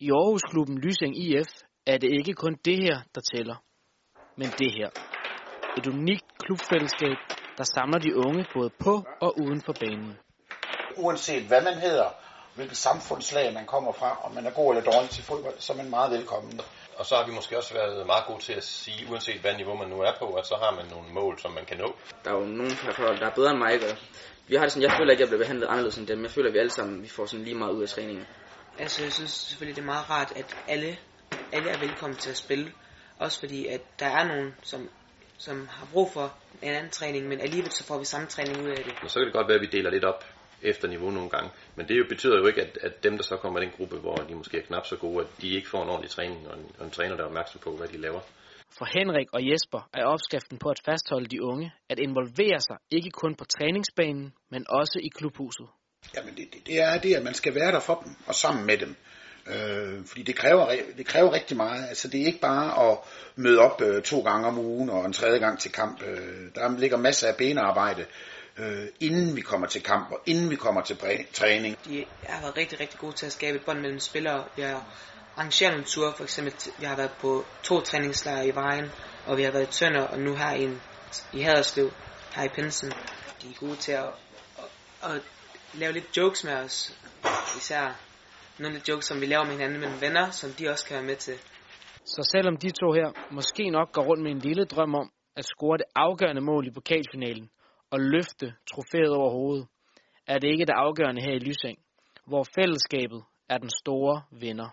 I Aarhusklubben Lysing IF er det ikke kun det her, der tæller, men det her. Et unikt klubfællesskab, der samler de unge både på og uden for banen. Uanset hvad man hedder, hvilket samfundslag man kommer fra, om man er god eller dårlig til fodbold, så er man meget velkommen. Og så har vi måske også været meget gode til at sige, uanset hvad niveau man nu er på, at så har man nogle mål, som man kan nå. Der er jo nogen hold, der er bedre end mig, og vi har det sådan, jeg føler ikke, jeg bliver behandlet anderledes end dem. Jeg føler, at vi alle sammen vi får sådan lige meget ud af træningen. Altså, jeg synes selvfølgelig, det er meget rart, at alle, alle er velkommen til at spille. Også fordi, at der er nogen, som, som har brug for en anden træning, men alligevel så får vi samme træning ud af det. Og så kan det godt være, at vi deler lidt op efter niveau nogle gange. Men det betyder jo ikke, at, at dem, der så kommer i den gruppe, hvor de måske er knap så gode, at de ikke får en ordentlig træning, og en, og en træner, der er opmærksom på, hvad de laver. For Henrik og Jesper er opskriften på at fastholde de unge at involvere sig ikke kun på træningsbanen, men også i klubhuset. Jamen det, det, det er det, at man skal være der for dem og sammen med dem. Øh, fordi det kræver, det kræver rigtig meget. Altså det er ikke bare at møde op øh, to gange om ugen og en tredje gang til kamp. Øh, der ligger masser af benarbejde øh, inden vi kommer til kamp og inden vi kommer til træning. De har været rigtig, rigtig gode til at skabe et bånd mellem spillere. Vi har arrangeret nogle ture, for eksempel vi har været på to træningslejre i Vejen, og vi har været i Tønder, og nu her i, i Haderslev, her i Pinsen. De er gode til at, at, at lave lidt jokes med os, især nogle lidt jokes, som vi laver med hinanden med venner, som de også kan være med til. Så selvom de to her måske nok går rundt med en lille drøm om at score det afgørende mål i pokalfinalen og løfte trofæet over hovedet, er det ikke det afgørende her i Lysing, hvor fællesskabet er den store vinder.